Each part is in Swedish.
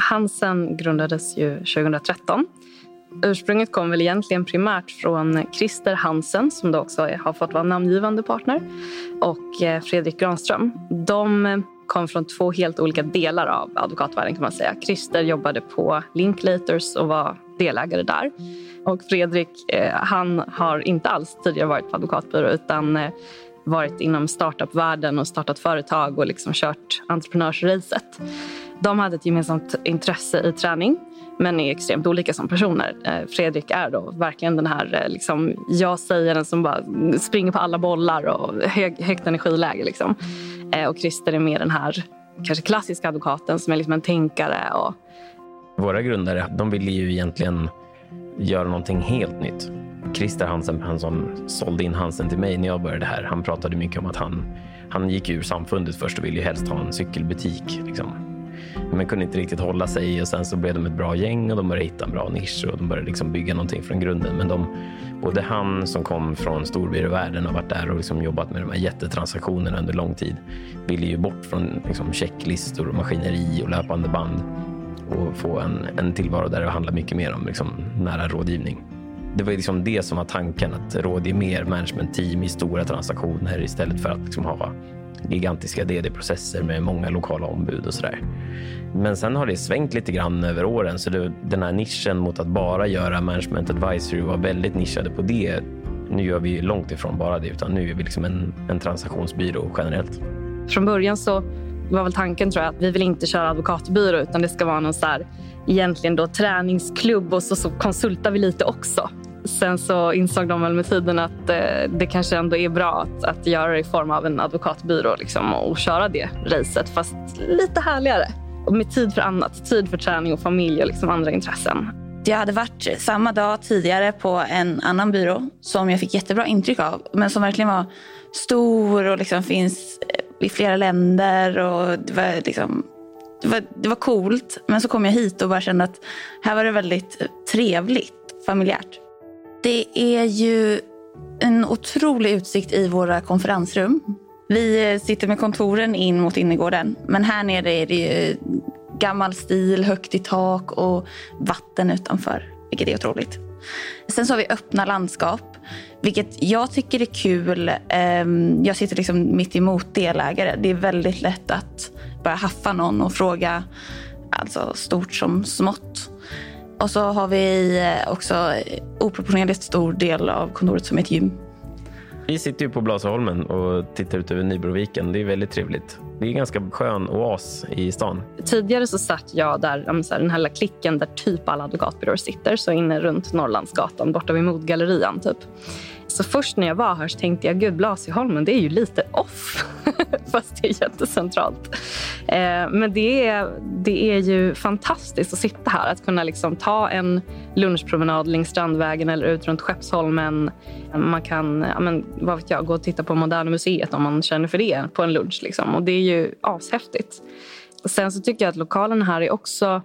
Hansen grundades ju 2013. Ursprunget kom väl egentligen primärt från Christer Hansen som då också har fått vara namngivande partner och eh, Fredrik Granström. De eh, kom från två helt olika delar av advokatvärlden kan man säga. Christer jobbade på Linklaters och var delägare där. Och Fredrik eh, han har inte alls tidigare varit på advokatbyrå utan varit inom startupvärlden och startat företag och liksom kört entreprenörsracet. De hade ett gemensamt intresse i träning men är extremt olika som personer. Eh, Fredrik är då verkligen den här, eh, liksom, jag säger den som bara springer på alla bollar och hög, högt energiläge. Liksom. Eh, och Christer är mer den här kanske klassiska advokaten som är liksom en tänkare. Och... Våra grundare de ville ju egentligen göra någonting helt nytt. Christer Hansen, han som sålde in Hansen till mig när jag började här, han pratade mycket om att han, han gick ur samfundet först och ville ju helst ha en cykelbutik. Liksom. Men kunde inte riktigt hålla sig och sen så blev de ett bra gäng och de började hitta en bra nisch och de började liksom bygga någonting från grunden. Men de, både han som kom från storbyråvärlden och varit där och liksom jobbat med de här jättetransaktionerna under lång tid ville ju bort från liksom checklistor och maskineri och löpande band och få en, en tillvaro där det handlar mycket mer om liksom, nära rådgivning. Det var liksom det som var tanken, att rådge mer management-team i stora transaktioner istället för att liksom ha gigantiska DD-processer med många lokala ombud och sådär. Men sen har det svängt lite grann över åren, så det, den här nischen mot att bara göra management advisory var väldigt nischade på det. Nu gör vi långt ifrån bara det, utan nu är vi liksom en, en transaktionsbyrå generellt. Från början så var väl tanken tror jag att vi vill inte köra advokatbyrå utan det ska vara någon så här, egentligen då träningsklubb och så, så konsultar vi lite också. Sen så insåg de väl med tiden att eh, det kanske ändå är bra att, att göra det i form av en advokatbyrå liksom, och köra det racet fast lite härligare. Och med tid för annat, tid för träning och familj och liksom andra intressen. Jag hade varit samma dag tidigare på en annan byrå som jag fick jättebra intryck av men som verkligen var stor och liksom finns eh, i flera länder. och det var, liksom, det, var, det var coolt. Men så kom jag hit och bara kände att här var det väldigt eh, trevligt, familjärt. Det är ju en otrolig utsikt i våra konferensrum. Vi eh, sitter med kontoren in mot innergården. Men här nere är det ju gammal stil, högt i tak och vatten utanför. Vilket är otroligt. Sen så har vi öppna landskap. Vilket jag tycker är kul. Ehm, jag sitter liksom mitt emot delägare. Det är väldigt lätt att bara haffa någon och fråga alltså stort som smått. Och så har vi eh, också oproportionerligt stor del av kontoret som ett gym. Vi sitter ju på Blasieholmen och tittar ut över Nybroviken. Det är väldigt trevligt. Det är en ganska skön oas i stan. Tidigare så satt jag där, den här lilla klicken där typ alla advokatbyråer sitter, så inne runt Norrlandsgatan borta vid Modgallerian. Typ. Så först när jag var här så tänkte jag gud Blasieholmen det är ju lite off. Fast det är jättecentralt. Eh, men det är, det är ju fantastiskt att sitta här. Att kunna liksom ta en lunchpromenad längs Strandvägen eller ut runt Skeppsholmen. Man kan ja, men, vad vet jag, gå och titta på Moderna Museet om man känner för det på en lunch. Liksom. Och det är ju ashäftigt. Sen så tycker jag att lokalerna här är också...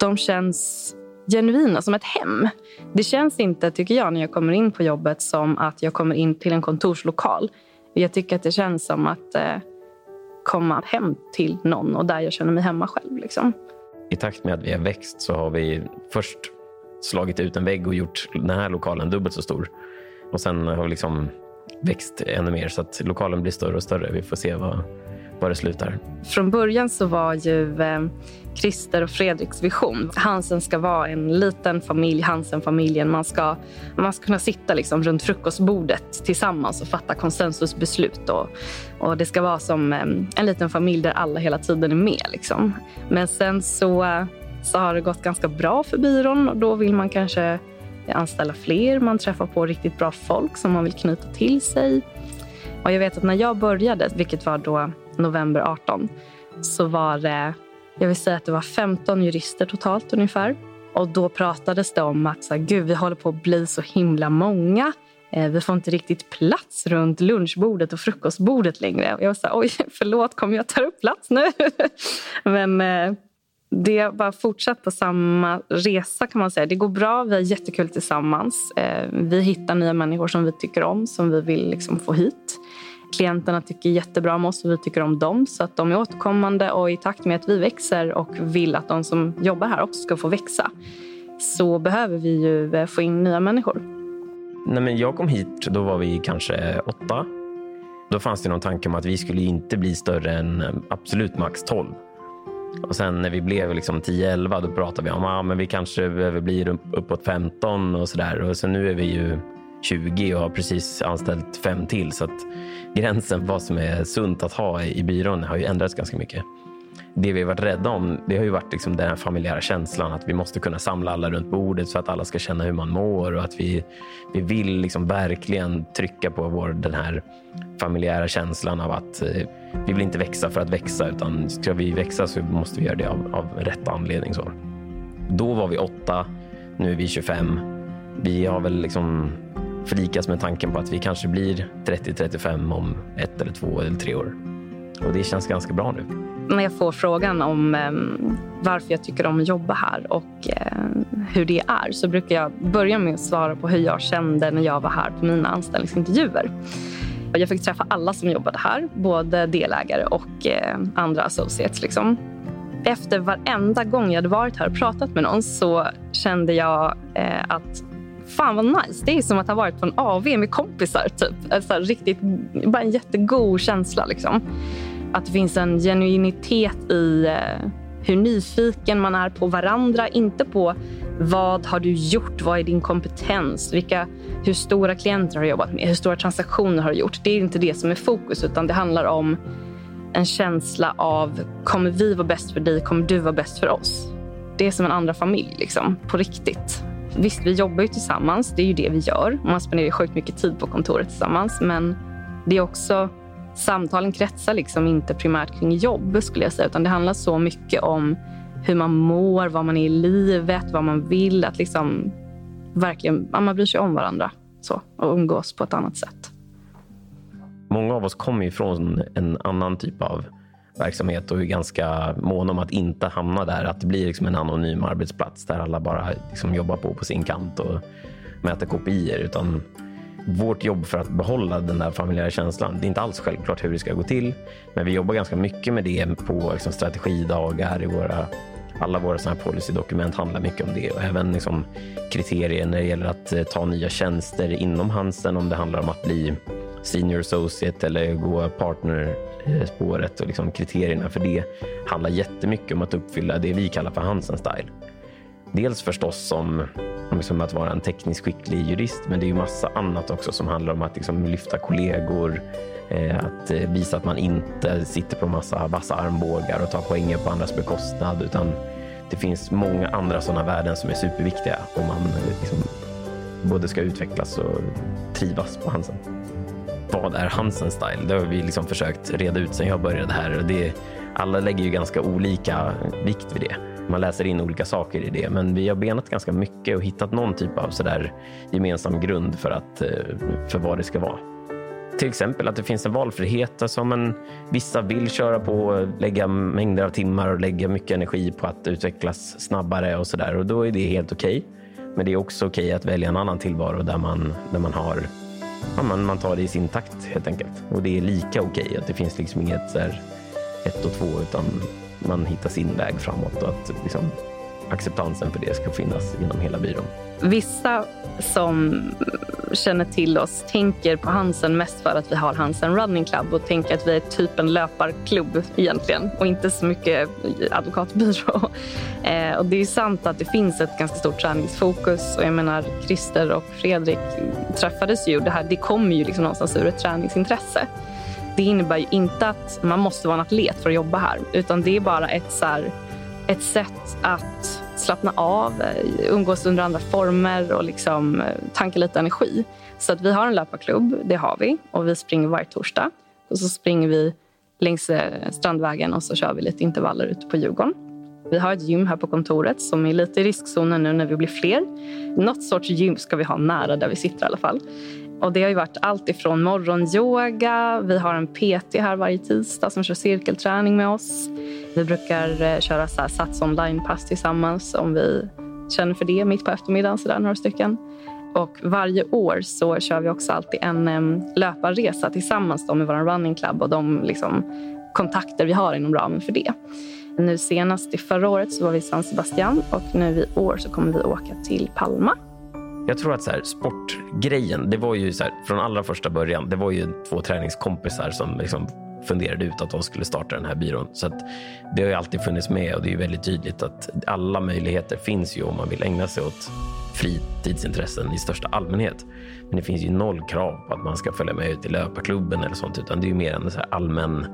De känns genuina, som ett hem. Det känns inte, tycker jag, när jag kommer in på jobbet som att jag kommer in till en kontorslokal. Jag tycker att det känns som att eh, komma hem till någon och där jag känner mig hemma själv. Liksom. I takt med att vi har växt så har vi först slagit ut en vägg och gjort den här lokalen dubbelt så stor. Och sen har vi liksom växt ännu mer så att lokalen blir större och större. Vi får se vad, var det slutar. Från början så var ju eh, Christer och Fredriks vision. Hansen ska vara en liten familj, Hansen-familjen. Man ska, man ska kunna sitta liksom runt frukostbordet tillsammans och fatta konsensusbeslut. Och, och det ska vara som eh, en liten familj där alla hela tiden är med. Liksom. Men sen så, eh, så har det gått ganska bra för byrån och då vill man kanske eh, anställa fler. Man träffar på riktigt bra folk som man vill knyta till sig. Och jag vet att när jag började, vilket var då november 18 så var det, jag vill säga att det var 15 jurister totalt ungefär. Och då pratades det om att så här, Gud, vi håller på att bli så himla många. Eh, vi får inte riktigt plats runt lunchbordet och frukostbordet längre. Och jag var så här, oj, förlåt, kommer jag ta upp plats nu? Men eh, det har bara fortsatt på samma resa kan man säga. Det går bra, vi har jättekul tillsammans. Eh, vi hittar nya människor som vi tycker om, som vi vill liksom få hit klienterna tycker jättebra om oss och vi tycker om dem. Så att de är återkommande och i takt med att vi växer och vill att de som jobbar här också ska få växa så behöver vi ju eh, få in nya människor. Nej, men jag kom hit, då var vi kanske åtta. Då fanns det någon tanke om att vi skulle inte bli större än eh, absolut max 12. Och sen när vi blev liksom 10-11 då pratade vi om att ah, vi kanske behöver bli uppåt 15 och sådär. Och nu är vi ju 20 och har precis anställt fem till. Så att gränsen för vad som är sunt att ha i byrån har ju ändrats ganska mycket. Det vi har varit rädda om det har ju varit liksom den här familjära känslan att vi måste kunna samla alla runt bordet så att alla ska känna hur man mår och att vi, vi vill liksom verkligen trycka på vår, den här familjära känslan av att eh, vi vill inte växa för att växa utan ska vi växa så måste vi göra det av, av rätt anledning. Så. Då var vi åtta, nu är vi 25. Vi har väl liksom förlikas med tanken på att vi kanske blir 30-35 om ett eller två eller tre år. Och det känns ganska bra nu. När jag får frågan om eh, varför jag tycker om att jobba här och eh, hur det är så brukar jag börja med att svara på hur jag kände när jag var här på mina anställningsintervjuer. Jag fick träffa alla som jobbade här, både delägare och eh, andra associates. Liksom. Efter varenda gång jag hade varit här och pratat med någon så kände jag eh, att fan vad nice. Det är som att ha varit på en AV med kompisar. Typ. Alltså, riktigt, bara en jättegod känsla. Liksom. Att det finns en genuinitet i eh, hur nyfiken man är på varandra. Inte på vad har du gjort? Vad är din kompetens? Vilka, hur stora klienter har du jobbat med? Hur stora transaktioner har du gjort? Det är inte det som är fokus, utan det handlar om en känsla av kommer vi vara bäst för dig? Kommer du vara bäst för oss? Det är som en andra familj, liksom, på riktigt. Visst, vi jobbar ju tillsammans. Det är ju det vi gör. Man spenderar sjukt mycket tid på kontoret tillsammans. Men det är också... Samtalen kretsar liksom inte primärt kring jobb, skulle jag säga. Utan det handlar så mycket om hur man mår, vad man är i livet, vad man vill. Att liksom verkligen, man bryr sig om varandra så, och umgås på ett annat sätt. Många av oss kommer ju från en annan typ av verksamhet och är ganska måna om att inte hamna där. Att det blir liksom en anonym arbetsplats där alla bara liksom jobbar på på sin kant och mäter kopior. Utan vårt jobb för att behålla den där familjära känslan. Det är inte alls självklart hur det ska gå till, men vi jobbar ganska mycket med det på liksom strategidagar i våra alla våra såna policydokument handlar mycket om det och även liksom kriterier när det gäller att eh, ta nya tjänster inom Hansen om det handlar om att bli senior associate eller gå partner Eh, spåret och liksom kriterierna för det handlar jättemycket om att uppfylla det vi kallar för Hansen style. Dels förstås som, som att vara en tekniskt skicklig jurist, men det är ju massa annat också som handlar om att liksom lyfta kollegor, eh, att eh, visa att man inte sitter på massa vassa armbågar och tar poänger på andras bekostnad, utan det finns många andra sådana värden som är superviktiga om man eh, liksom både ska utvecklas och trivas på Hansen vad är Hansen style? Det har vi liksom försökt reda ut sen jag började här. Det, alla lägger ju ganska olika vikt vid det. Man läser in olika saker i det, men vi har benat ganska mycket och hittat någon typ av sådär gemensam grund för, att, eh, för vad det ska vara. Till exempel att det finns en valfrihet. Alltså en, vissa vill köra på, lägga mängder av timmar och lägga mycket energi på att utvecklas snabbare och sådär. Och då är det helt okej. Okay. Men det är också okej okay att välja en annan tillvaro där man, där man har ja, man, man tar det i sin takt helt enkelt. Och det är lika okej. Okay, att det finns liksom inget så här, ett och två utan man hittar sin väg framåt och att liksom, acceptansen för det ska finnas inom hela byrån. Vissa som känner till oss tänker på Hansen mest för att vi har Hansen Running Club och tänker att vi är typ en löparklubb egentligen och inte så mycket advokatbyrå. Eh, och det är sant att det finns ett ganska stort träningsfokus och jag menar Christer och Fredrik träffades ju. Det, här, det kommer ju liksom någonstans ur ett träningsintresse. Det innebär ju inte att man måste vara en atlet för att jobba här utan det är bara ett, så här, ett sätt att slappna av, eh, umgås under andra former och liksom eh, tanka lite energi. Så att vi har en löparklubb, det har vi. Och vi springer varje torsdag. Och så springer vi längs eh, Strandvägen och så kör vi lite intervaller ute på Djurgården. Vi har ett gym här på kontoret som är lite i riskzonen nu när vi blir fler. Något sorts gym ska vi ha nära där vi sitter i alla fall. Och det har ju varit allt ifrån morgonyoga, vi har en PT här varje tisdag som kör cirkelträning med oss. Vi brukar eh, köra så här Sats online-pass tillsammans om vi känner för det mitt på eftermiddagen, så där, några stycken. Och varje år så kör vi också alltid en um, löparresa tillsammans med vår running club och de liksom, kontakter vi har inom ramen för det. Nu senast i förra året så var vi i San Sebastian och nu i år så kommer vi åka till Palma. Jag tror att så här, sportgrejen, det var ju så här, från allra första början, det var ju två träningskompisar som liksom funderade ut att de skulle starta den här byrån. Så det har ju alltid funnits med och det är ju väldigt tydligt att alla möjligheter finns ju om man vill ägna sig åt fritidsintressen i största allmänhet. Men det finns ju noll krav på att man ska följa med ut i löparklubben eller sånt, utan det är ju mer en så allmän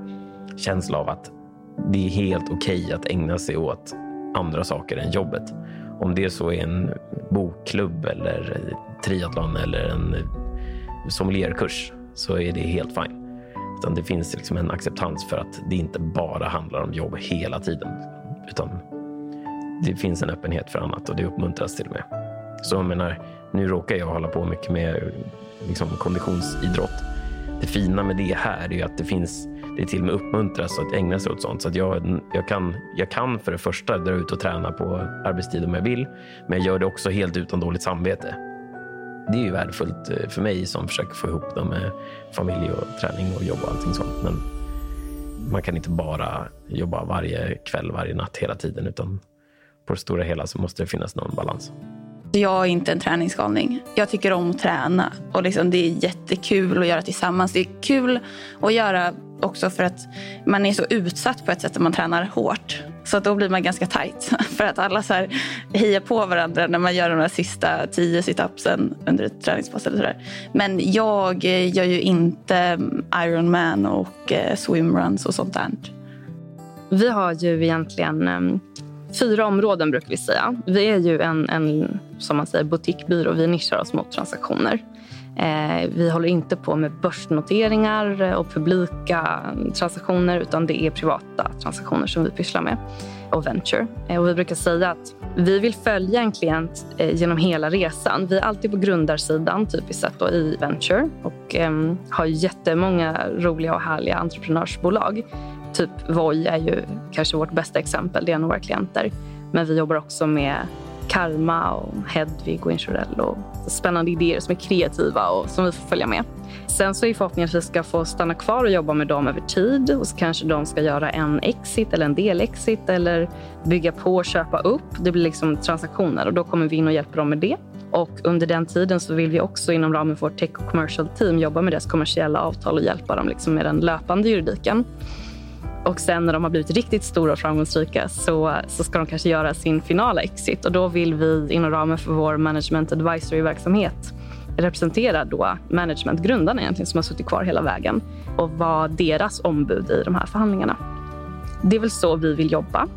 känsla av att det är helt okej okay att ägna sig åt andra saker än jobbet. Om det så är en bokklubb eller triathlon eller en sommelierkurs så är det helt fine. Utan det finns liksom en acceptans för att det inte bara handlar om jobb hela tiden. Utan det finns en öppenhet för annat och det uppmuntras till och med. Så jag menar, nu råkar jag hålla på mycket med liksom konditionsidrott. Det fina med det här är att det finns det till och med uppmuntras att ägna sig åt sånt. Så att jag, jag, kan, jag kan för det första dra ut och träna på arbetstid om jag vill, men jag gör det också helt utan dåligt samvete. Det är ju värdefullt eh, för mig som försöker få ihop det med familj och träning och jobb och allting sånt. Men man kan inte bara jobba varje kväll, varje natt hela tiden, utan på det stora hela så måste det finnas någon balans. Jag är inte en träningsgalning. Jag tycker om att träna och liksom det är jättekul att göra tillsammans. Det är kul att göra också för att man är så utsatt på ett sätt att man tränar hårt. Så då blir man ganska tight. För att alla så här hejar på varandra när man gör de där sista tio situpsen under ett träningspass. Eller så där. Men jag gör ju inte mm, Ironman och eh, swimruns och sånt där. Vi har ju egentligen mm, fyra områden brukar vi säga. Vi är ju en, en som man säger, boutiquebyrå. Vi nischar oss mot transaktioner. Eh, vi håller inte på med börsnoteringar och publika transaktioner utan det är privata transaktioner som vi pysslar med och venture. Eh, och vi brukar säga att vi vill följa en klient eh, genom hela resan. Vi är alltid på grundarsidan typiskt sett då, i venture och eh, har jättemånga roliga och härliga entreprenörsbolag. Typ Voi är ju kanske vårt bästa exempel. Det är en av våra klienter. Men vi jobbar också med Karma och Hedvig och Insurell och spännande idéer som är kreativa och som vi får följa med. Sen så är förhoppningen att vi ska få stanna kvar och jobba med dem över tid och så kanske de ska göra en exit eller en delexit eller bygga på och köpa upp. Det blir liksom transaktioner och då kommer vi in och hjälper dem med det. Och under den tiden så vill vi också inom ramen för vårt tech och commercial team jobba med deras kommersiella avtal och hjälpa dem liksom med den löpande juridiken. Och sen när de har blivit riktigt stora och framgångsrika så, så ska de kanske göra sin finala exit. Och då vill vi inom ramen för vår management advisory-verksamhet representera då managementgrundarna egentligen som har suttit kvar hela vägen och vara deras ombud i de här förhandlingarna. Det är väl så vi vill jobba.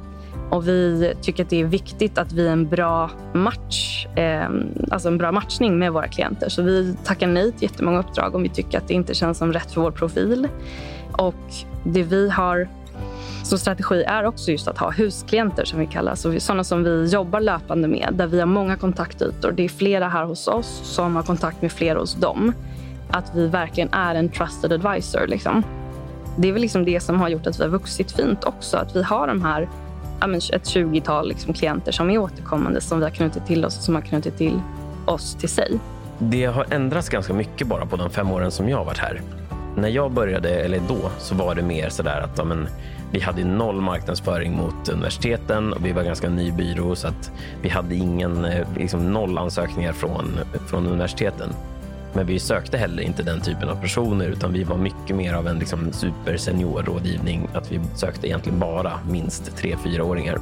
Och Vi tycker att det är viktigt att vi är en bra match, eh, alltså en bra matchning med våra klienter. Så vi tackar nej till jättemånga uppdrag om vi tycker att det inte känns som rätt för vår profil. Och det vi har som strategi är också just att ha husklienter som vi kallar så sådana som vi jobbar löpande med där vi har många kontaktytor. Det är flera här hos oss som har kontakt med flera hos dem. Att vi verkligen är en trusted advisor. Liksom. Det är väl liksom det som har gjort att vi har vuxit fint också. Att vi har de här ett 20-tal liksom klienter som är återkommande som vi har knutit till oss och som har knutit till oss till sig. Det har ändrats ganska mycket bara på de fem åren som jag har varit här. När jag började, eller då, så var det mer så där att ja, men, vi hade noll marknadsföring mot universiteten och vi var ganska ny byrå så att vi hade ingen, eh, liksom noll ansökningar från, från universiteten. Men vi sökte heller inte den typen av personer utan vi var mycket mer av en liksom superseniorrådgivning. Att vi sökte egentligen bara minst tre, fyraåringar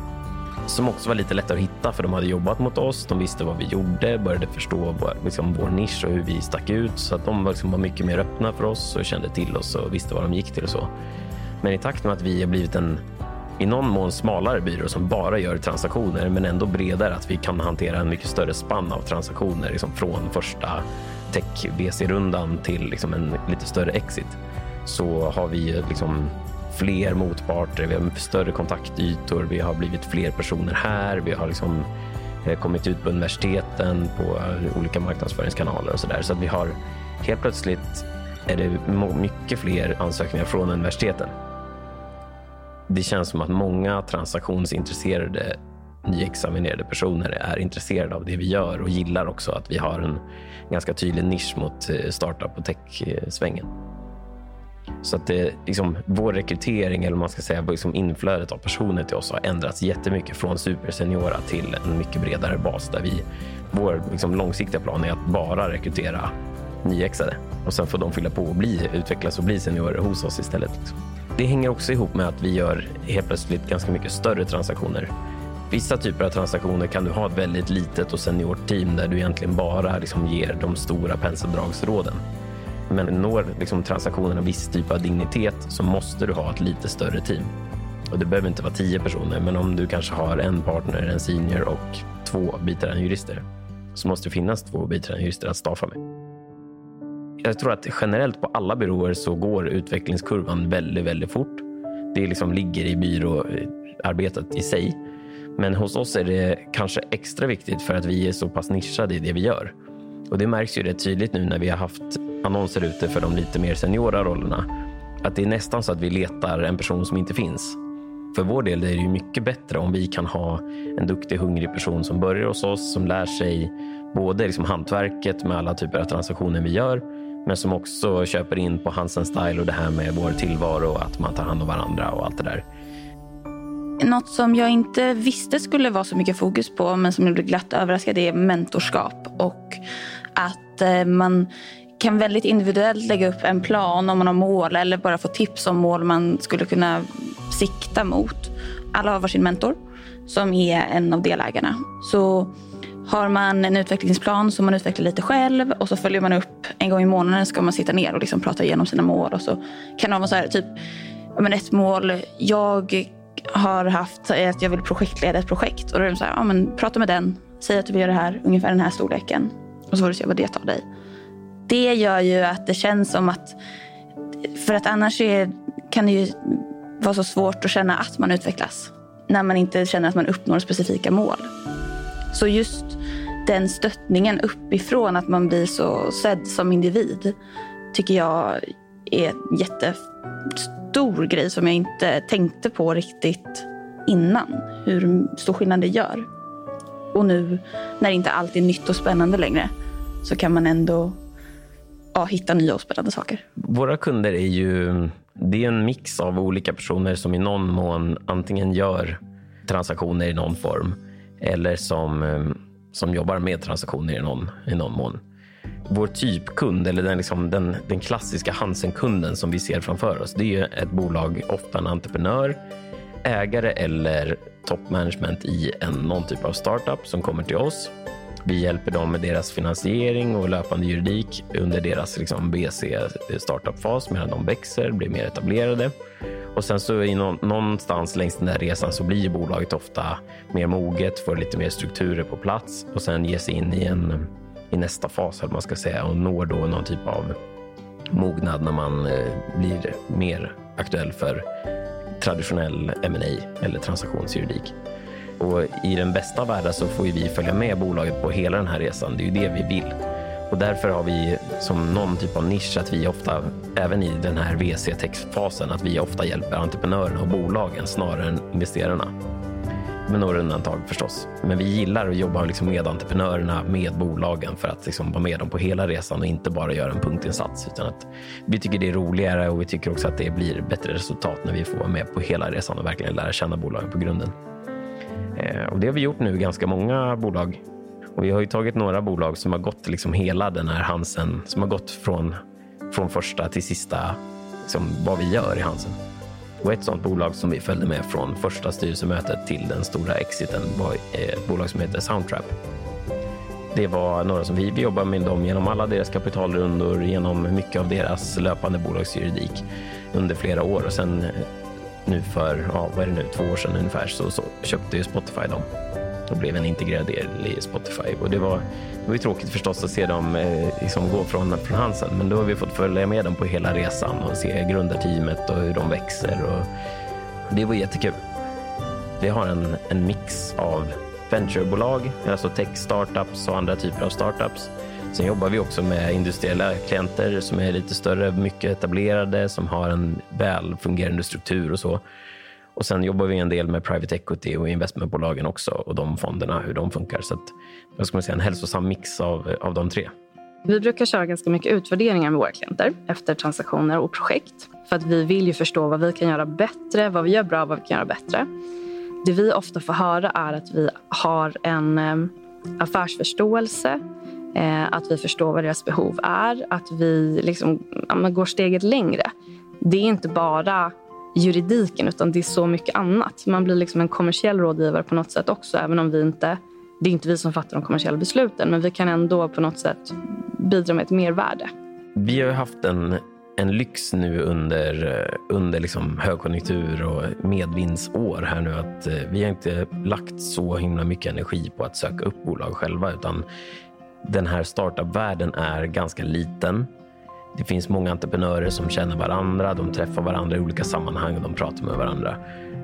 som också var lite lättare att hitta för de hade jobbat mot oss. De visste vad vi gjorde, började förstå liksom, vår nisch och hur vi stack ut. Så att de liksom var mycket mer öppna för oss och kände till oss och visste vad de gick till och så. Men i takt med att vi har blivit en i någon mån smalare byrå som bara gör transaktioner men ändå bredare att vi kan hantera en mycket större spann av transaktioner liksom från första tech-VC-rundan till liksom en lite större exit så har vi liksom fler motparter, vi har större kontaktytor, vi har blivit fler personer här, vi har liksom eh, kommit ut på universiteten, på olika marknadsföringskanaler och så där. Så att vi har helt plötsligt är det mycket fler ansökningar från universiteten. Det känns som att många transaktionsintresserade nyexaminerade personer är intresserade av det vi gör och gillar också att vi har en ganska tydlig nisch mot eh, startup och tech-svängen. Eh, så att det, liksom, vår rekrytering, eller man ska säga liksom inflödet av personer till oss har ändrats jättemycket från superseniora till en mycket bredare bas där vi, vår liksom, långsiktiga plan är att bara rekrytera nyexade och sen får de fylla på och bli, utvecklas och bli seniorer hos oss istället. Liksom. Det hänger också ihop med att vi gör helt plötsligt ganska mycket större transaktioner. Vissa typer av transaktioner kan du ha ett väldigt litet och seniort team där du egentligen bara liksom ger de stora penseldragsråden. Men når liksom transaktionerna viss typ av dignitet så måste du ha ett lite större team. Och det behöver inte vara tio personer, men om du kanske har en partner, en senior och två biträdande jurister så måste det finnas två biträdande jurister att staffa med. Jag tror att generellt på alla byråer så går utvecklingskurvan väldigt, väldigt fort. Det liksom ligger i byråarbetet i sig. Men hos oss är det kanske extra viktigt för att vi är så pass nischade i det vi gör. Och det märks ju rätt tydligt nu när vi har haft annonser ute för de lite mer seniora rollerna. Att det är nästan så att vi letar en person som inte finns. För vår del är det ju mycket bättre om vi kan ha en duktig, hungrig person som börjar hos oss, som lär sig både liksom hantverket med alla typer av transaktioner vi gör, men som också köper in på Hansen Style och det här med vår tillvaro och att man tar hand om varandra och allt det där. Något som jag inte visste skulle vara så mycket fokus på men som jag blev glatt överraskad är mentorskap och att eh, man kan väldigt individuellt lägga upp en plan om man har mål eller bara få tips om mål man skulle kunna sikta mot. Alla har varsin mentor som är en av delägarna. Så har man en utvecklingsplan som man utvecklar lite själv och så följer man upp en gång i månaden ska man sitta ner och liksom prata igenom sina mål och så kan det vara så här typ men ett mål jag har haft är att jag vill projektleda ett projekt och då är det så här, ja, men prata med den, säg att du vill göra det här, ungefär den här storleken och så får du se vad det tar dig. Det gör ju att det känns som att, för att annars är, kan det ju vara så svårt att känna att man utvecklas när man inte känner att man uppnår specifika mål. Så just den stöttningen uppifrån, att man blir så sedd som individ, tycker jag är en jättestor grej som jag inte tänkte på riktigt innan. Hur stor skillnad det gör. Och nu när inte allt är nytt och spännande längre så kan man ändå ja, hitta nya och spännande saker. Våra kunder är ju det är en mix av olika personer som i någon mån antingen gör transaktioner i någon form eller som, eh, som jobbar med transaktioner i någon, i någon mån. Vår typkund, eller den, liksom, den, den klassiska Hansen-kunden som vi ser framför oss, det är ett bolag, ofta en entreprenör, ägare eller toppmanagement i en, någon typ av startup som kommer till oss. Vi hjälper dem med deras finansiering och löpande juridik under deras liksom, BC startup-fas medan de växer, blir mer etablerade. Och sen så i någonstans längs den där resan så blir bolaget ofta mer moget, får lite mer strukturer på plats och sen ger sig in i, en, i nästa fas, eller man ska säga, och når då någon typ av mognad när man eh, blir mer aktuell för traditionell M&A eller transaktionsjuridik. Och I den bästa av världar så får vi följa med bolaget på hela den här resan. Det är ju det vi vill. Och därför har vi som någon typ av nisch att vi ofta, även i den här VC-fasen, att vi ofta hjälper entreprenörerna och bolagen snarare än investerarna. Med några undantag förstås. Men vi gillar att jobba liksom med entreprenörerna, med bolagen för att liksom vara med dem på hela resan och inte bara göra en punktinsats. Utan att vi tycker det är roligare och vi tycker också att det blir bättre resultat när vi får vara med på hela resan och verkligen lära känna bolagen på grunden. Eh, och det har vi gjort nu, i ganska många bolag. Och vi har ju tagit några bolag som har gått liksom hela den här Hansen, som har gått från, från första till sista, liksom vad vi gör i Hansen. Och ett sådant bolag som vi följde med från första styrelsemötet till den stora exiten var eh, ett bolag som heter Soundtrap. Det var några som vi, vi jobbade med dem genom alla deras kapitalrundor, genom mycket av deras löpande bolagsjuridik under flera år och sen nu för, ja, vad är det nu, två år sedan ungefär så, så köpte ju Spotify dem och blev en integrerad del i Spotify. Och det var, det var ju tråkigt förstås att se dem eh, liksom gå från, från Hansen, men då har vi fått följa med dem på hela resan och se grundarteamet och hur de växer. Och det var jättekul. Vi har en, en mix av venturebolag, alltså tech startups och andra typer av startups Sen jobbar vi också med industriella klienter som är lite större, mycket etablerade, som har en väl fungerande struktur och så. Och Sen jobbar vi en del med private equity och investmentbolagen också och de fonderna, hur de funkar. Så att, vad ska säga en hälsosam mix av, av de tre. Vi brukar köra ganska mycket utvärderingar med våra klienter efter transaktioner och projekt. För att vi vill ju förstå vad vi kan göra bättre, vad vi gör bra, och vad vi kan göra bättre. Det vi ofta får höra är att vi har en eh, affärsförståelse, Eh, att vi förstår vad deras behov är, att vi liksom, ja, går steget längre. Det är inte bara juridiken utan det är så mycket annat. Man blir liksom en kommersiell rådgivare på något sätt också även om vi inte det är inte vi som fattar de kommersiella besluten men vi kan ändå på något sätt bidra med ett mervärde. Vi har haft en, en lyx nu under, under liksom högkonjunktur och medvindsår här nu att eh, vi har inte lagt så himla mycket energi på att söka upp bolag själva utan den här startup-världen är ganska liten. Det finns många entreprenörer som känner varandra, de träffar varandra i olika sammanhang och de pratar med varandra.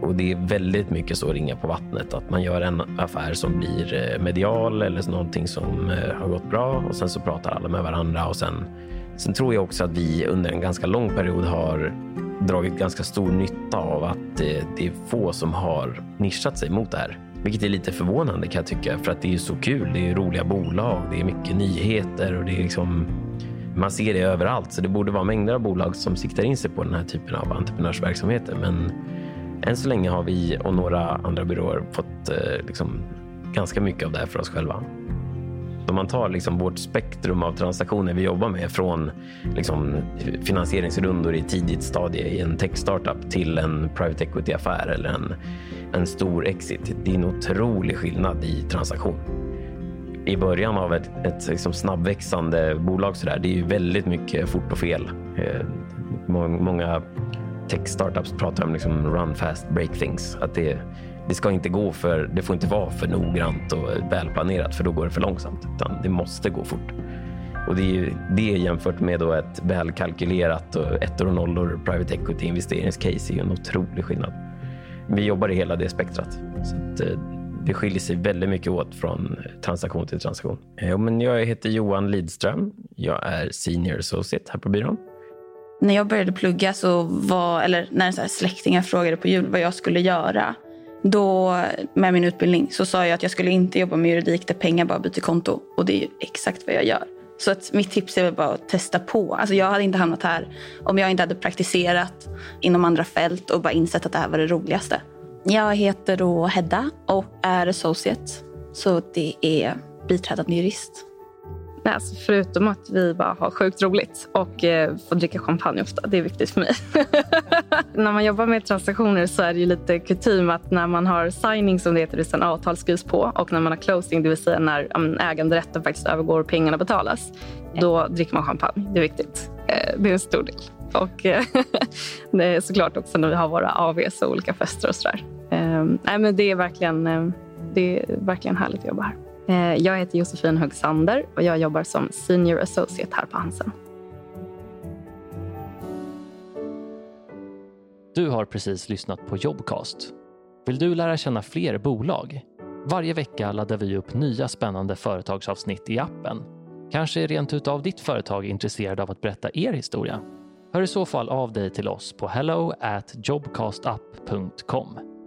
Och det är väldigt mycket så ringa på vattnet, att man gör en affär som blir eh, medial eller någonting som eh, har gått bra och sen så pratar alla med varandra och sen, sen tror jag också att vi under en ganska lång period har dragit ganska stor nytta av att det, det är få som har nischat sig mot det här. Vilket är lite förvånande kan jag tycka, för att det är så kul. Det är roliga bolag, det är mycket nyheter och det är liksom man ser det överallt, så det borde vara mängder av bolag som siktar in sig på den här typen av entreprenörsverksamheter. Men än så länge har vi och några andra byråer fått eh, liksom, ganska mycket av det här för oss själva. Om man tar liksom vårt spektrum av transaktioner vi jobbar med från liksom, finansieringsrundor i tidigt stadie i en tech-startup till en private equity-affär eller en, en stor exit. Det är en otrolig skillnad i transaktion i början av ett, ett liksom snabbväxande bolag så där, det är ju väldigt mycket fort och fel. Eh, många tech-startups pratar om liksom run fast, break things. Att det, det ska inte gå för, det får inte vara för noggrant och välplanerat för då går det för långsamt. Utan det måste gå fort. Och det är ju det jämfört med då ett välkalkylerat och ettor och nollor private equity investeringscase är ju en otrolig skillnad. Vi jobbar i hela det spektrat. Så att, eh, det skiljer sig väldigt mycket åt från transaktion till transaktion. Ja, men jag heter Johan Lidström. Jag är senior associate här på byrån. När jag började plugga, så var, eller när så släktingar frågade på jul vad jag skulle göra då, med min utbildning så sa jag att jag skulle inte jobba med juridik där pengar bara byter konto. Och det är ju exakt vad jag gör. Så att mitt tips är väl bara att testa på. Alltså jag hade inte hamnat här om jag inte hade praktiserat inom andra fält och bara insett att det här var det roligaste. Jag heter då Hedda och är associate. Så det är biträdande jurist. Nej, alltså förutom att vi bara har sjukt roligt och eh, får dricka champagne ofta. Det är viktigt för mig. när man jobbar med transaktioner så är det ju lite kutym att när man har signing som det heter, det säga avtal skrivs på och när man har closing, det vill säga när äganderätten faktiskt övergår och pengarna betalas, då dricker man champagne. Det är viktigt. Eh, det är en stor del. Och eh, det är såklart också när vi har våra AVs och olika fester och sådär. Eh, nej, men det, är verkligen, eh, det är verkligen härligt att jobba här. Eh, jag heter Josefin Högsander och jag jobbar som Senior Associate här på Hansen. Du har precis lyssnat på Jobcast. Vill du lära känna fler bolag? Varje vecka laddar vi upp nya spännande företagsavsnitt i appen. Kanske är rent utav ditt företag intresserad av att berätta er historia? Hör i så fall av dig till oss på hello at jobcastup.com.